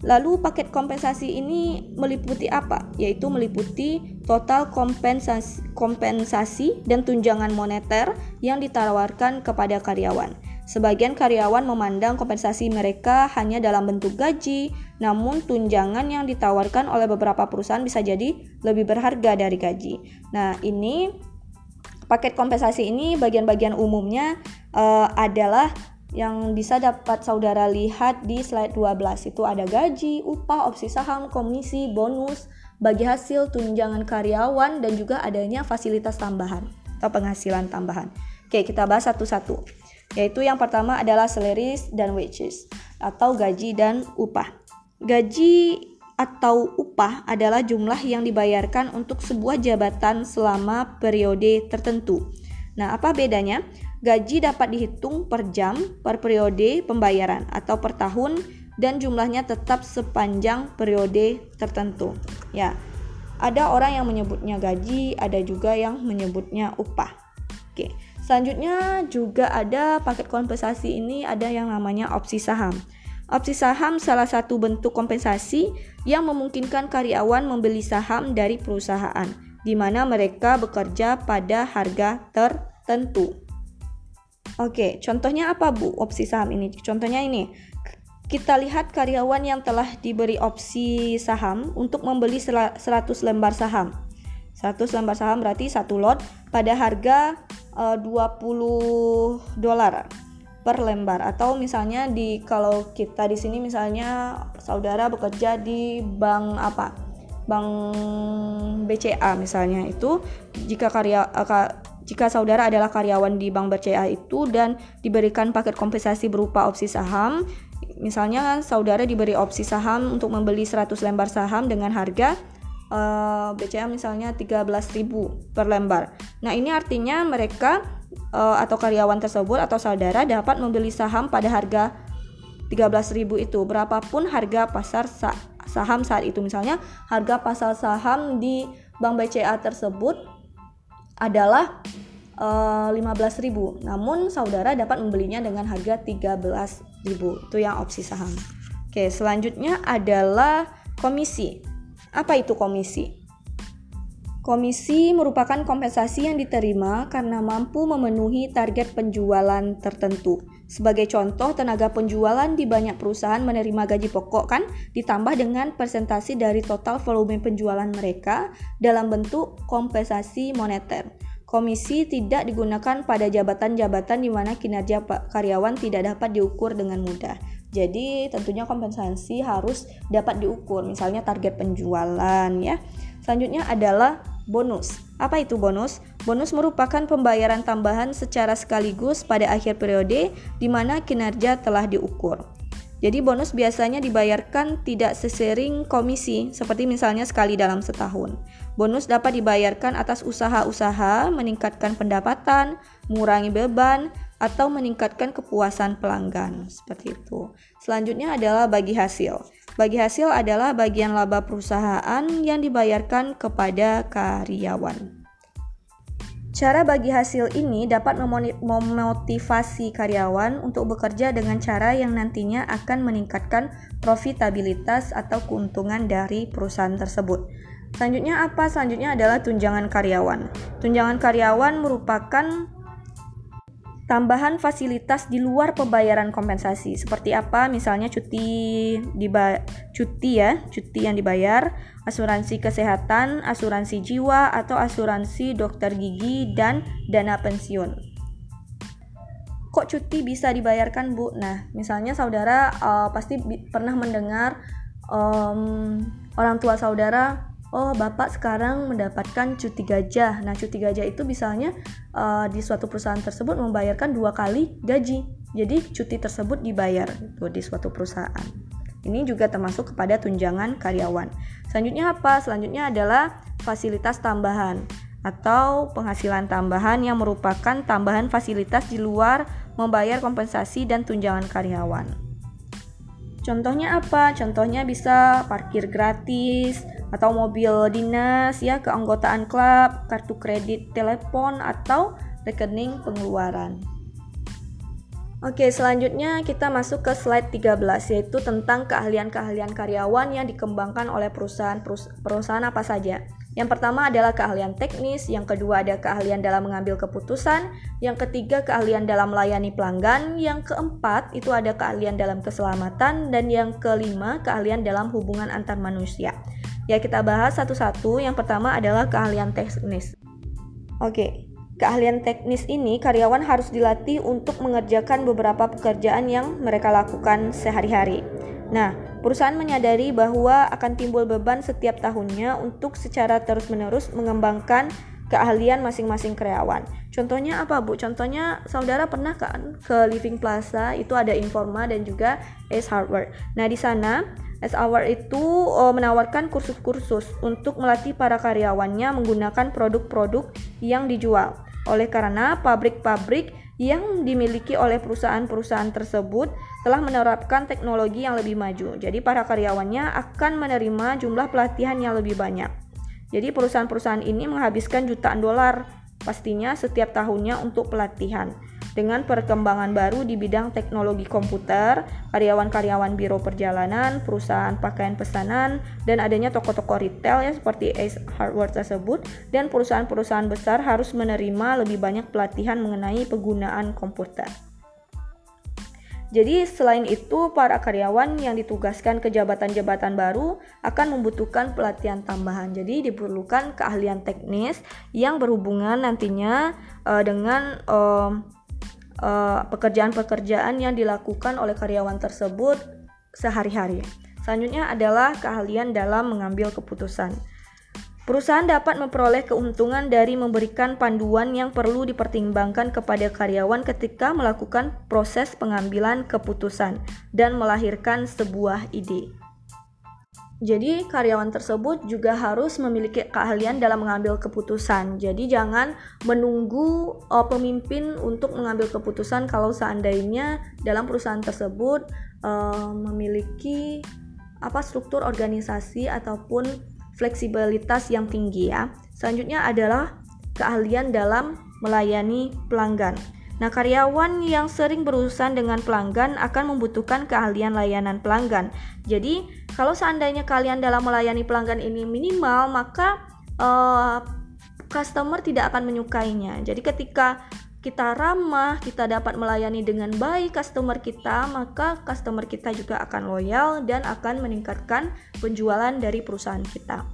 Lalu paket kompensasi ini meliputi apa? Yaitu meliputi total kompensasi, kompensasi dan tunjangan moneter yang ditawarkan kepada karyawan. Sebagian karyawan memandang kompensasi mereka hanya dalam bentuk gaji, namun tunjangan yang ditawarkan oleh beberapa perusahaan bisa jadi lebih berharga dari gaji. Nah, ini paket kompensasi ini bagian-bagian umumnya uh, adalah yang bisa dapat saudara lihat di slide 12 itu ada gaji, upah, opsi saham, komisi, bonus, bagi hasil, tunjangan karyawan dan juga adanya fasilitas tambahan atau penghasilan tambahan. Oke, kita bahas satu-satu. Yaitu yang pertama adalah salaries dan wages atau gaji dan upah. Gaji atau upah adalah jumlah yang dibayarkan untuk sebuah jabatan selama periode tertentu. Nah, apa bedanya? Gaji dapat dihitung per jam, per periode pembayaran atau per tahun dan jumlahnya tetap sepanjang periode tertentu. Ya. Ada orang yang menyebutnya gaji, ada juga yang menyebutnya upah. Oke. Selanjutnya juga ada paket kompensasi ini ada yang namanya opsi saham. Opsi saham salah satu bentuk kompensasi yang memungkinkan karyawan membeli saham dari perusahaan di mana mereka bekerja pada harga tertentu. Oke, contohnya apa Bu opsi saham ini? Contohnya ini. Kita lihat karyawan yang telah diberi opsi saham untuk membeli 100 lembar saham. 100 lembar saham berarti satu lot pada harga eh, uh, 20 dolar per lembar atau misalnya di kalau kita di sini misalnya saudara bekerja di bank apa? Bank BCA misalnya itu jika karya uh, jika saudara adalah karyawan di bank BCA itu dan diberikan paket kompensasi berupa opsi saham, misalnya saudara diberi opsi saham untuk membeli 100 lembar saham dengan harga uh, eh, BCA misalnya 13.000 per lembar. Nah, ini artinya mereka uh, atau karyawan tersebut atau saudara dapat membeli saham pada harga 13.000 itu berapapun harga pasar saham saat itu misalnya harga pasar saham di bank BCA tersebut adalah uh, eh, 15.000. Namun saudara dapat membelinya dengan harga 13.000. Itu yang opsi saham. Oke, selanjutnya adalah komisi. Apa itu komisi? Komisi merupakan kompensasi yang diterima karena mampu memenuhi target penjualan tertentu. Sebagai contoh, tenaga penjualan di banyak perusahaan menerima gaji pokok kan ditambah dengan persentasi dari total volume penjualan mereka dalam bentuk kompensasi moneter. Komisi tidak digunakan pada jabatan-jabatan di mana kinerja karyawan tidak dapat diukur dengan mudah. Jadi, tentunya kompensasi harus dapat diukur, misalnya target penjualan ya. Selanjutnya adalah bonus. Apa itu bonus? Bonus merupakan pembayaran tambahan secara sekaligus pada akhir periode di mana kinerja telah diukur. Jadi bonus biasanya dibayarkan tidak sesering komisi, seperti misalnya sekali dalam setahun. Bonus dapat dibayarkan atas usaha-usaha meningkatkan pendapatan, mengurangi beban, atau meningkatkan kepuasan pelanggan. Seperti itu. Selanjutnya adalah bagi hasil. Bagi hasil adalah bagian laba perusahaan yang dibayarkan kepada karyawan. Cara bagi hasil ini dapat memotivasi karyawan untuk bekerja dengan cara yang nantinya akan meningkatkan profitabilitas atau keuntungan dari perusahaan tersebut. Selanjutnya apa? Selanjutnya adalah tunjangan karyawan. Tunjangan karyawan merupakan tambahan fasilitas di luar pembayaran kompensasi. Seperti apa? Misalnya cuti diba cuti ya cuti yang dibayar asuransi kesehatan asuransi jiwa atau asuransi dokter gigi dan dana pensiun. Kok cuti bisa dibayarkan bu? Nah misalnya saudara uh, pasti pernah mendengar um, orang tua saudara oh bapak sekarang mendapatkan cuti gajah. Nah cuti gajah itu misalnya uh, di suatu perusahaan tersebut membayarkan dua kali gaji. Jadi cuti tersebut dibayar itu di suatu perusahaan. Ini juga termasuk kepada tunjangan karyawan. Selanjutnya apa? Selanjutnya adalah fasilitas tambahan atau penghasilan tambahan yang merupakan tambahan fasilitas di luar membayar kompensasi dan tunjangan karyawan. Contohnya apa? Contohnya bisa parkir gratis atau mobil dinas ya, keanggotaan klub, kartu kredit telepon atau rekening pengeluaran. Oke, selanjutnya kita masuk ke slide 13 yaitu tentang keahlian-keahlian karyawan yang dikembangkan oleh perusahaan perusahaan apa saja. Yang pertama adalah keahlian teknis, yang kedua ada keahlian dalam mengambil keputusan, yang ketiga keahlian dalam melayani pelanggan, yang keempat itu ada keahlian dalam keselamatan dan yang kelima keahlian dalam hubungan antar manusia. Ya, kita bahas satu-satu. Yang pertama adalah keahlian teknis. Oke, Keahlian teknis ini karyawan harus dilatih untuk mengerjakan beberapa pekerjaan yang mereka lakukan sehari-hari. Nah, perusahaan menyadari bahwa akan timbul beban setiap tahunnya untuk secara terus-menerus mengembangkan keahlian masing-masing karyawan. Contohnya apa, Bu? Contohnya saudara pernah kan ke Living Plaza itu ada Informa dan juga Ace Hardware. Nah, di sana Hour itu uh, menawarkan kursus-kursus untuk melatih para karyawannya menggunakan produk-produk yang dijual. Oleh karena pabrik-pabrik yang dimiliki oleh perusahaan-perusahaan tersebut telah menerapkan teknologi yang lebih maju. Jadi para karyawannya akan menerima jumlah pelatihan yang lebih banyak. Jadi perusahaan-perusahaan ini menghabiskan jutaan dolar pastinya setiap tahunnya untuk pelatihan. Dengan perkembangan baru di bidang teknologi komputer, karyawan-karyawan biro perjalanan, perusahaan pakaian pesanan, dan adanya toko-toko retail ya seperti Ace Hardware tersebut, dan perusahaan-perusahaan besar harus menerima lebih banyak pelatihan mengenai penggunaan komputer. Jadi selain itu, para karyawan yang ditugaskan ke jabatan-jabatan baru akan membutuhkan pelatihan tambahan. Jadi diperlukan keahlian teknis yang berhubungan nantinya uh, dengan uh, pekerjaan-pekerjaan uh, yang dilakukan oleh karyawan tersebut sehari-hari. Selanjutnya adalah keahlian dalam mengambil keputusan. Perusahaan dapat memperoleh keuntungan dari memberikan panduan yang perlu dipertimbangkan kepada karyawan ketika melakukan proses pengambilan keputusan dan melahirkan sebuah ide. Jadi, karyawan tersebut juga harus memiliki keahlian dalam mengambil keputusan. Jadi, jangan menunggu uh, pemimpin untuk mengambil keputusan kalau seandainya dalam perusahaan tersebut uh, memiliki apa struktur organisasi ataupun fleksibilitas yang tinggi ya. Selanjutnya adalah keahlian dalam melayani pelanggan. Nah, karyawan yang sering berurusan dengan pelanggan akan membutuhkan keahlian layanan pelanggan. Jadi, kalau seandainya kalian dalam melayani pelanggan ini minimal, maka uh, customer tidak akan menyukainya. Jadi, ketika kita ramah, kita dapat melayani dengan baik customer kita, maka customer kita juga akan loyal dan akan meningkatkan penjualan dari perusahaan kita.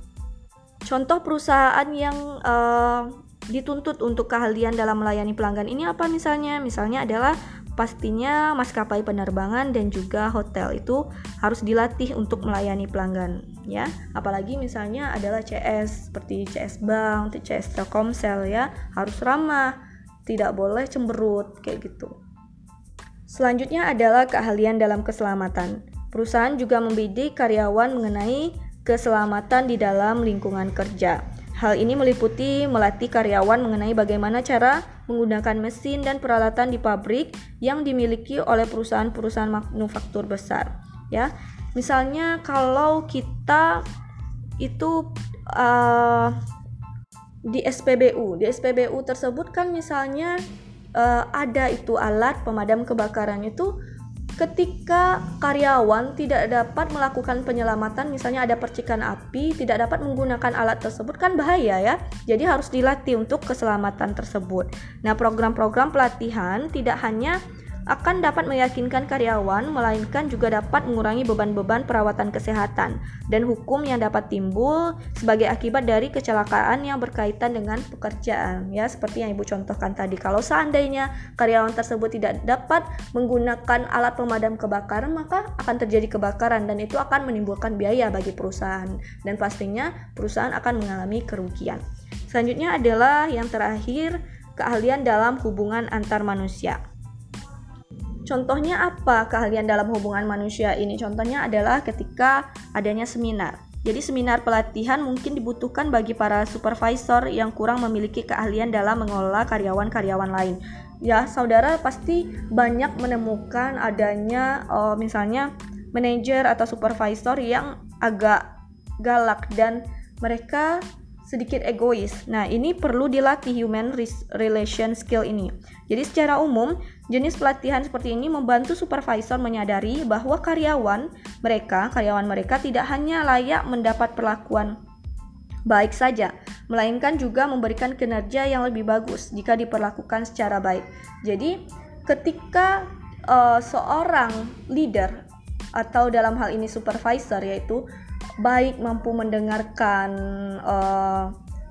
Contoh perusahaan yang uh, dituntut untuk keahlian dalam melayani pelanggan ini apa misalnya? Misalnya adalah pastinya maskapai penerbangan dan juga hotel itu harus dilatih untuk melayani pelanggan ya apalagi misalnya adalah CS seperti CS Bank, CS Telkomsel ya harus ramah tidak boleh cemberut kayak gitu selanjutnya adalah keahlian dalam keselamatan perusahaan juga membidik karyawan mengenai keselamatan di dalam lingkungan kerja. Hal ini meliputi melatih karyawan mengenai bagaimana cara menggunakan mesin dan peralatan di pabrik yang dimiliki oleh perusahaan-perusahaan manufaktur besar. Ya, misalnya kalau kita itu uh, di SPBU, di SPBU tersebut kan misalnya uh, ada itu alat pemadam kebakaran itu ketika karyawan tidak dapat melakukan penyelamatan misalnya ada percikan api tidak dapat menggunakan alat tersebut kan bahaya ya. Jadi harus dilatih untuk keselamatan tersebut. Nah program-program pelatihan tidak hanya akan dapat meyakinkan karyawan, melainkan juga dapat mengurangi beban-beban perawatan kesehatan dan hukum yang dapat timbul sebagai akibat dari kecelakaan yang berkaitan dengan pekerjaan. Ya, seperti yang Ibu contohkan tadi. Kalau seandainya karyawan tersebut tidak dapat menggunakan alat pemadam kebakaran, maka akan terjadi kebakaran dan itu akan menimbulkan biaya bagi perusahaan dan pastinya perusahaan akan mengalami kerugian. Selanjutnya adalah yang terakhir, keahlian dalam hubungan antar manusia. Contohnya apa keahlian dalam hubungan manusia ini? Contohnya adalah ketika adanya seminar. Jadi seminar pelatihan mungkin dibutuhkan bagi para supervisor yang kurang memiliki keahlian dalam mengelola karyawan-karyawan lain. Ya, saudara pasti banyak menemukan adanya uh, misalnya manajer atau supervisor yang agak galak dan mereka sedikit egois. Nah, ini perlu dilatih human relation skill ini. Jadi secara umum, jenis pelatihan seperti ini membantu supervisor menyadari bahwa karyawan mereka, karyawan mereka tidak hanya layak mendapat perlakuan baik saja, melainkan juga memberikan kinerja yang lebih bagus jika diperlakukan secara baik. Jadi, ketika uh, seorang leader atau dalam hal ini supervisor yaitu baik mampu mendengarkan uh,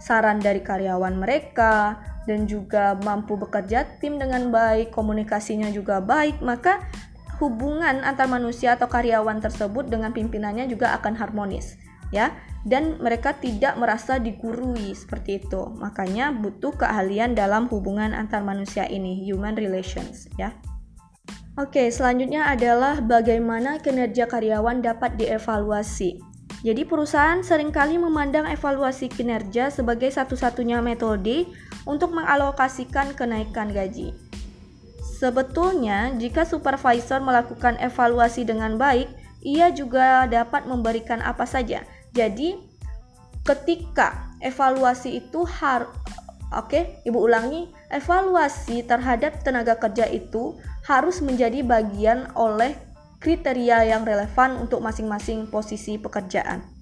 saran dari karyawan mereka dan juga mampu bekerja tim dengan baik, komunikasinya juga baik, maka hubungan antar manusia atau karyawan tersebut dengan pimpinannya juga akan harmonis, ya. Dan mereka tidak merasa digurui seperti itu. Makanya butuh keahlian dalam hubungan antar manusia ini, human relations, ya. Oke, selanjutnya adalah bagaimana kinerja karyawan dapat dievaluasi. Jadi perusahaan sering kali memandang evaluasi kinerja sebagai satu-satunya metode untuk mengalokasikan kenaikan gaji. Sebetulnya, jika supervisor melakukan evaluasi dengan baik, ia juga dapat memberikan apa saja. Jadi, ketika evaluasi itu har Oke, Ibu ulangi, evaluasi terhadap tenaga kerja itu harus menjadi bagian oleh kriteria yang relevan untuk masing-masing posisi pekerjaan.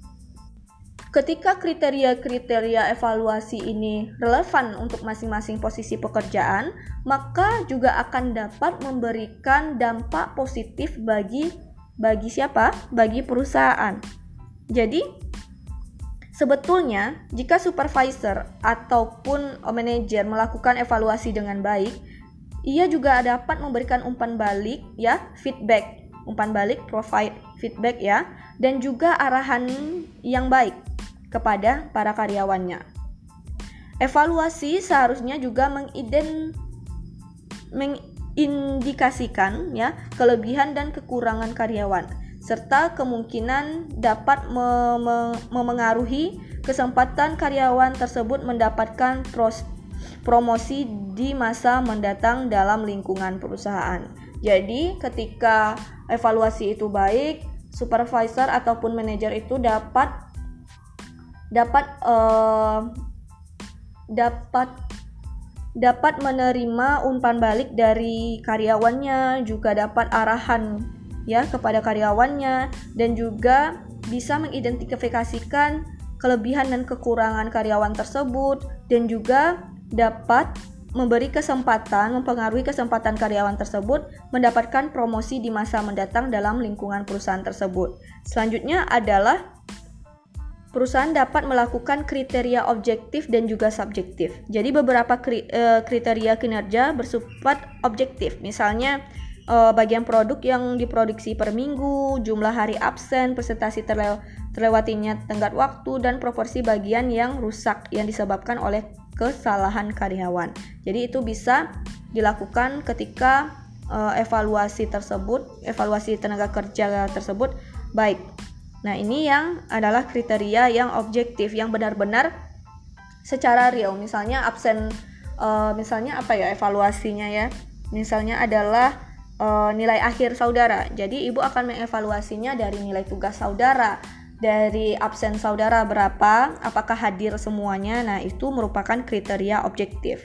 Ketika kriteria-kriteria evaluasi ini relevan untuk masing-masing posisi pekerjaan, maka juga akan dapat memberikan dampak positif bagi bagi siapa? Bagi perusahaan. Jadi, sebetulnya jika supervisor ataupun manajer melakukan evaluasi dengan baik, ia juga dapat memberikan umpan balik ya, feedback umpan balik, provide feedback ya, dan juga arahan yang baik kepada para karyawannya. Evaluasi seharusnya juga mengiden, mengindikasikan ya kelebihan dan kekurangan karyawan serta kemungkinan dapat memengaruhi kesempatan karyawan tersebut mendapatkan pros promosi di masa mendatang dalam lingkungan perusahaan. Jadi, ketika evaluasi itu baik, supervisor ataupun manajer itu dapat dapat uh, dapat dapat menerima umpan balik dari karyawannya, juga dapat arahan ya kepada karyawannya dan juga bisa mengidentifikasikan kelebihan dan kekurangan karyawan tersebut dan juga dapat memberi kesempatan, mempengaruhi kesempatan karyawan tersebut mendapatkan promosi di masa mendatang dalam lingkungan perusahaan tersebut. Selanjutnya adalah perusahaan dapat melakukan kriteria objektif dan juga subjektif. Jadi beberapa eh, kriteria kinerja bersifat objektif. Misalnya eh, bagian produk yang diproduksi per minggu, jumlah hari absen, presentasi terlew terlewatinya tenggat waktu dan proporsi bagian yang rusak yang disebabkan oleh kesalahan karyawan. Jadi itu bisa dilakukan ketika uh, evaluasi tersebut, evaluasi tenaga kerja tersebut baik. Nah, ini yang adalah kriteria yang objektif yang benar-benar secara real. Misalnya absen uh, misalnya apa ya evaluasinya ya? Misalnya adalah uh, nilai akhir saudara. Jadi ibu akan mengevaluasinya dari nilai tugas saudara, dari absen saudara berapa, apakah hadir semuanya. Nah, itu merupakan kriteria objektif.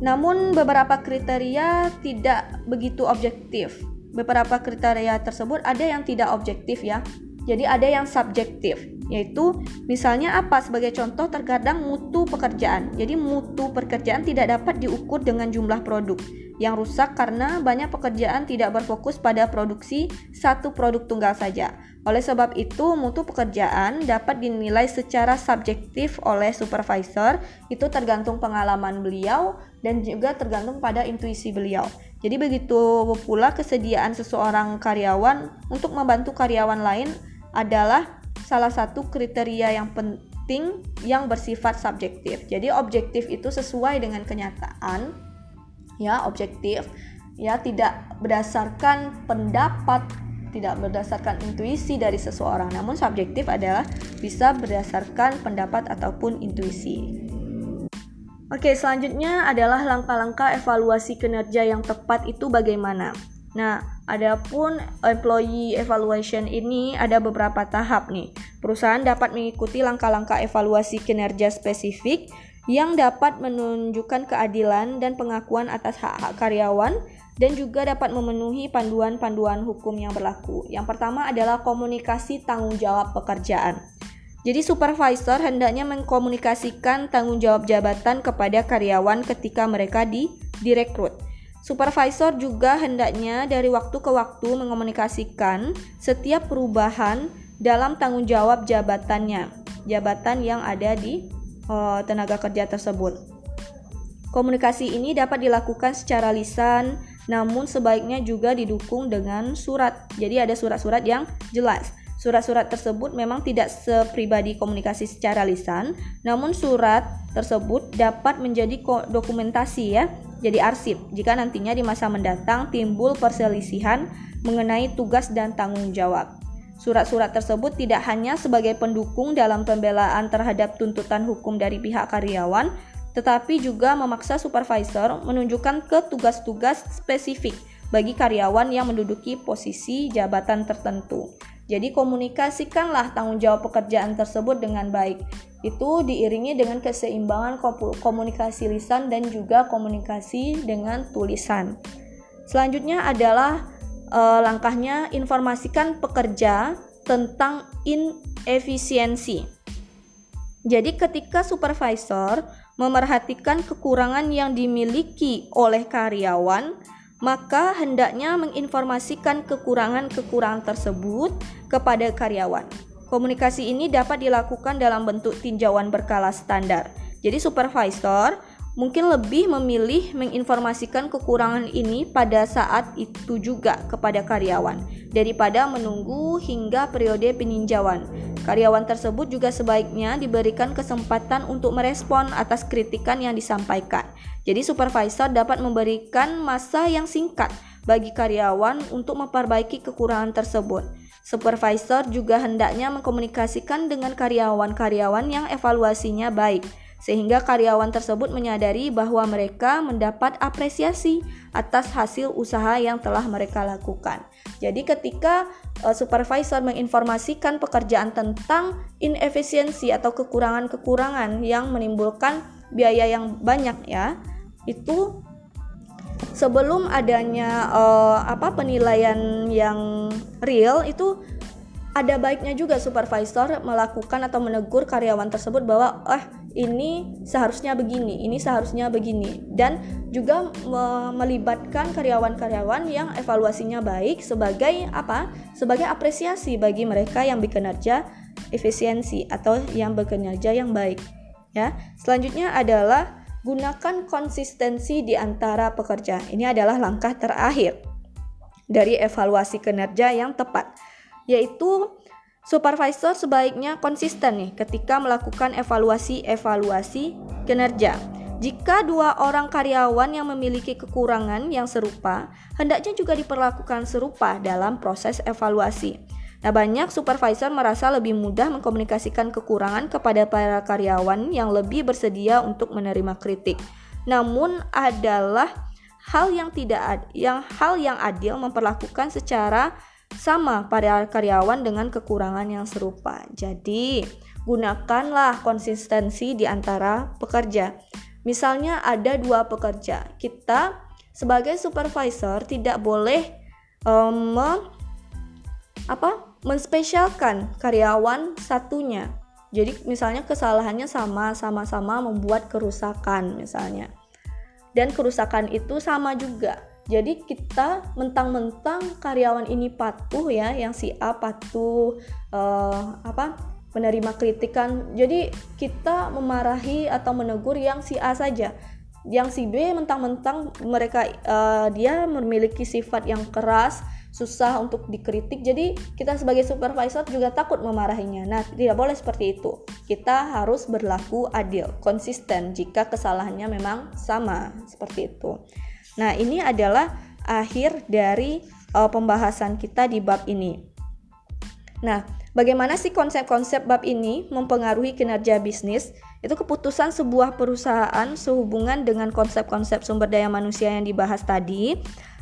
Namun beberapa kriteria tidak begitu objektif. Beberapa kriteria tersebut ada yang tidak objektif ya. Jadi ada yang subjektif, yaitu misalnya apa sebagai contoh terkadang mutu pekerjaan. Jadi mutu pekerjaan tidak dapat diukur dengan jumlah produk yang rusak karena banyak pekerjaan tidak berfokus pada produksi satu produk tunggal saja. Oleh sebab itu, mutu pekerjaan dapat dinilai secara subjektif oleh supervisor, itu tergantung pengalaman beliau dan juga tergantung pada intuisi beliau. Jadi begitu pula kesediaan seseorang karyawan untuk membantu karyawan lain adalah salah satu kriteria yang penting yang bersifat subjektif. Jadi objektif itu sesuai dengan kenyataan ya objektif ya tidak berdasarkan pendapat tidak berdasarkan intuisi dari seseorang namun subjektif adalah bisa berdasarkan pendapat ataupun intuisi Oke, selanjutnya adalah langkah-langkah evaluasi kinerja yang tepat itu bagaimana. Nah, adapun employee evaluation ini ada beberapa tahap nih. Perusahaan dapat mengikuti langkah-langkah evaluasi kinerja spesifik yang dapat menunjukkan keadilan dan pengakuan atas hak-hak karyawan dan juga dapat memenuhi panduan-panduan hukum yang berlaku. Yang pertama adalah komunikasi tanggung jawab pekerjaan. Jadi supervisor hendaknya mengkomunikasikan tanggung jawab jabatan kepada karyawan ketika mereka di direkrut. Supervisor juga hendaknya dari waktu ke waktu mengomunikasikan setiap perubahan dalam tanggung jawab jabatannya, jabatan yang ada di uh, tenaga kerja tersebut. Komunikasi ini dapat dilakukan secara lisan, namun sebaiknya juga didukung dengan surat. Jadi ada surat-surat yang jelas. Surat-surat tersebut memang tidak sepribadi komunikasi secara lisan, namun surat tersebut dapat menjadi dokumentasi ya, jadi arsip jika nantinya di masa mendatang timbul perselisihan mengenai tugas dan tanggung jawab. Surat-surat tersebut tidak hanya sebagai pendukung dalam pembelaan terhadap tuntutan hukum dari pihak karyawan, tetapi juga memaksa supervisor menunjukkan ke tugas-tugas spesifik bagi karyawan yang menduduki posisi jabatan tertentu. Jadi komunikasikanlah tanggung jawab pekerjaan tersebut dengan baik. Itu diiringi dengan keseimbangan komunikasi lisan dan juga komunikasi dengan tulisan. Selanjutnya adalah e, langkahnya informasikan pekerja tentang inefisiensi. Jadi ketika supervisor memerhatikan kekurangan yang dimiliki oleh karyawan, maka hendaknya menginformasikan kekurangan-kekurangan tersebut kepada karyawan. Komunikasi ini dapat dilakukan dalam bentuk tinjauan berkala standar. Jadi supervisor mungkin lebih memilih menginformasikan kekurangan ini pada saat itu juga kepada karyawan daripada menunggu hingga periode peninjauan. Karyawan tersebut juga sebaiknya diberikan kesempatan untuk merespon atas kritikan yang disampaikan. Jadi supervisor dapat memberikan masa yang singkat bagi karyawan untuk memperbaiki kekurangan tersebut. Supervisor juga hendaknya mengkomunikasikan dengan karyawan-karyawan yang evaluasinya baik sehingga karyawan tersebut menyadari bahwa mereka mendapat apresiasi atas hasil usaha yang telah mereka lakukan. Jadi ketika uh, supervisor menginformasikan pekerjaan tentang inefisiensi atau kekurangan-kekurangan yang menimbulkan biaya yang banyak ya, itu sebelum adanya uh, apa penilaian yang real itu ada baiknya juga supervisor melakukan atau menegur karyawan tersebut bahwa eh ini seharusnya begini, ini seharusnya begini dan juga me melibatkan karyawan-karyawan yang evaluasinya baik sebagai apa? sebagai apresiasi bagi mereka yang bekerja efisiensi atau yang bekerja yang baik ya. Selanjutnya adalah gunakan konsistensi di antara pekerja. Ini adalah langkah terakhir dari evaluasi kinerja yang tepat yaitu supervisor sebaiknya konsisten nih ketika melakukan evaluasi-evaluasi kinerja. Jika dua orang karyawan yang memiliki kekurangan yang serupa, hendaknya juga diperlakukan serupa dalam proses evaluasi. Nah, banyak supervisor merasa lebih mudah mengkomunikasikan kekurangan kepada para karyawan yang lebih bersedia untuk menerima kritik. Namun adalah hal yang tidak yang hal yang adil memperlakukan secara sama pada karyawan dengan kekurangan yang serupa. Jadi, gunakanlah konsistensi di antara pekerja. Misalnya ada dua pekerja, kita sebagai supervisor tidak boleh um, apa menspesialkan karyawan satunya. Jadi misalnya kesalahannya sama sama-sama membuat kerusakan misalnya. Dan kerusakan itu sama juga jadi kita mentang-mentang karyawan ini patuh ya, yang si A patuh uh, apa menerima kritikan. Jadi kita memarahi atau menegur yang si A saja. Yang si B mentang-mentang mereka uh, dia memiliki sifat yang keras, susah untuk dikritik. Jadi kita sebagai supervisor juga takut memarahinya. Nah, tidak boleh seperti itu. Kita harus berlaku adil, konsisten jika kesalahannya memang sama seperti itu. Nah, ini adalah akhir dari uh, pembahasan kita di bab ini. Nah, bagaimana sih konsep-konsep bab ini mempengaruhi kinerja bisnis? Itu keputusan sebuah perusahaan sehubungan dengan konsep-konsep sumber daya manusia yang dibahas tadi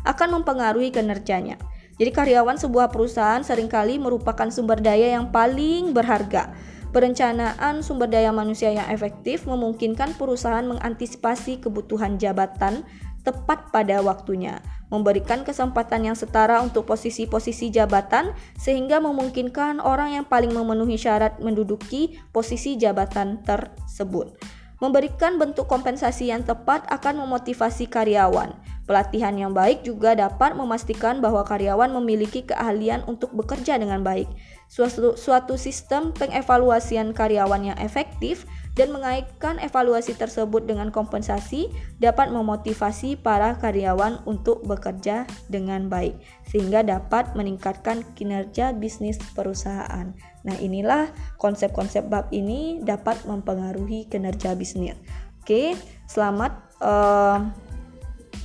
akan mempengaruhi kinerjanya. Jadi karyawan sebuah perusahaan sering kali merupakan sumber daya yang paling berharga. Perencanaan sumber daya manusia yang efektif memungkinkan perusahaan mengantisipasi kebutuhan jabatan tepat pada waktunya memberikan kesempatan yang setara untuk posisi-posisi jabatan sehingga memungkinkan orang yang paling memenuhi syarat menduduki posisi jabatan tersebut. Memberikan bentuk kompensasi yang tepat akan memotivasi karyawan. Pelatihan yang baik juga dapat memastikan bahwa karyawan memiliki keahlian untuk bekerja dengan baik. Suatu, suatu sistem pengevaluasian karyawan yang efektif dan mengaitkan evaluasi tersebut dengan kompensasi dapat memotivasi para karyawan untuk bekerja dengan baik sehingga dapat meningkatkan kinerja bisnis perusahaan. Nah, inilah konsep-konsep bab ini dapat mempengaruhi kinerja bisnis. Oke, selamat uh,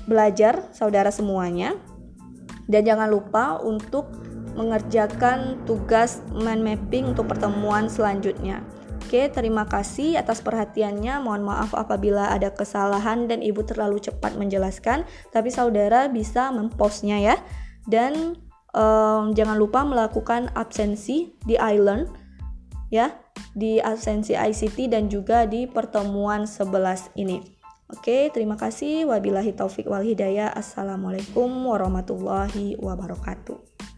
belajar saudara semuanya. Dan jangan lupa untuk mengerjakan tugas mind mapping untuk pertemuan selanjutnya. Oke, terima kasih atas perhatiannya. Mohon maaf apabila ada kesalahan dan Ibu terlalu cepat menjelaskan, tapi saudara bisa mempostnya ya. Dan um, jangan lupa melakukan absensi di iLearn ya, di absensi ICT dan juga di pertemuan 11 ini. Oke, terima kasih. Wabillahi taufik wal hidayah. Assalamualaikum warahmatullahi wabarakatuh.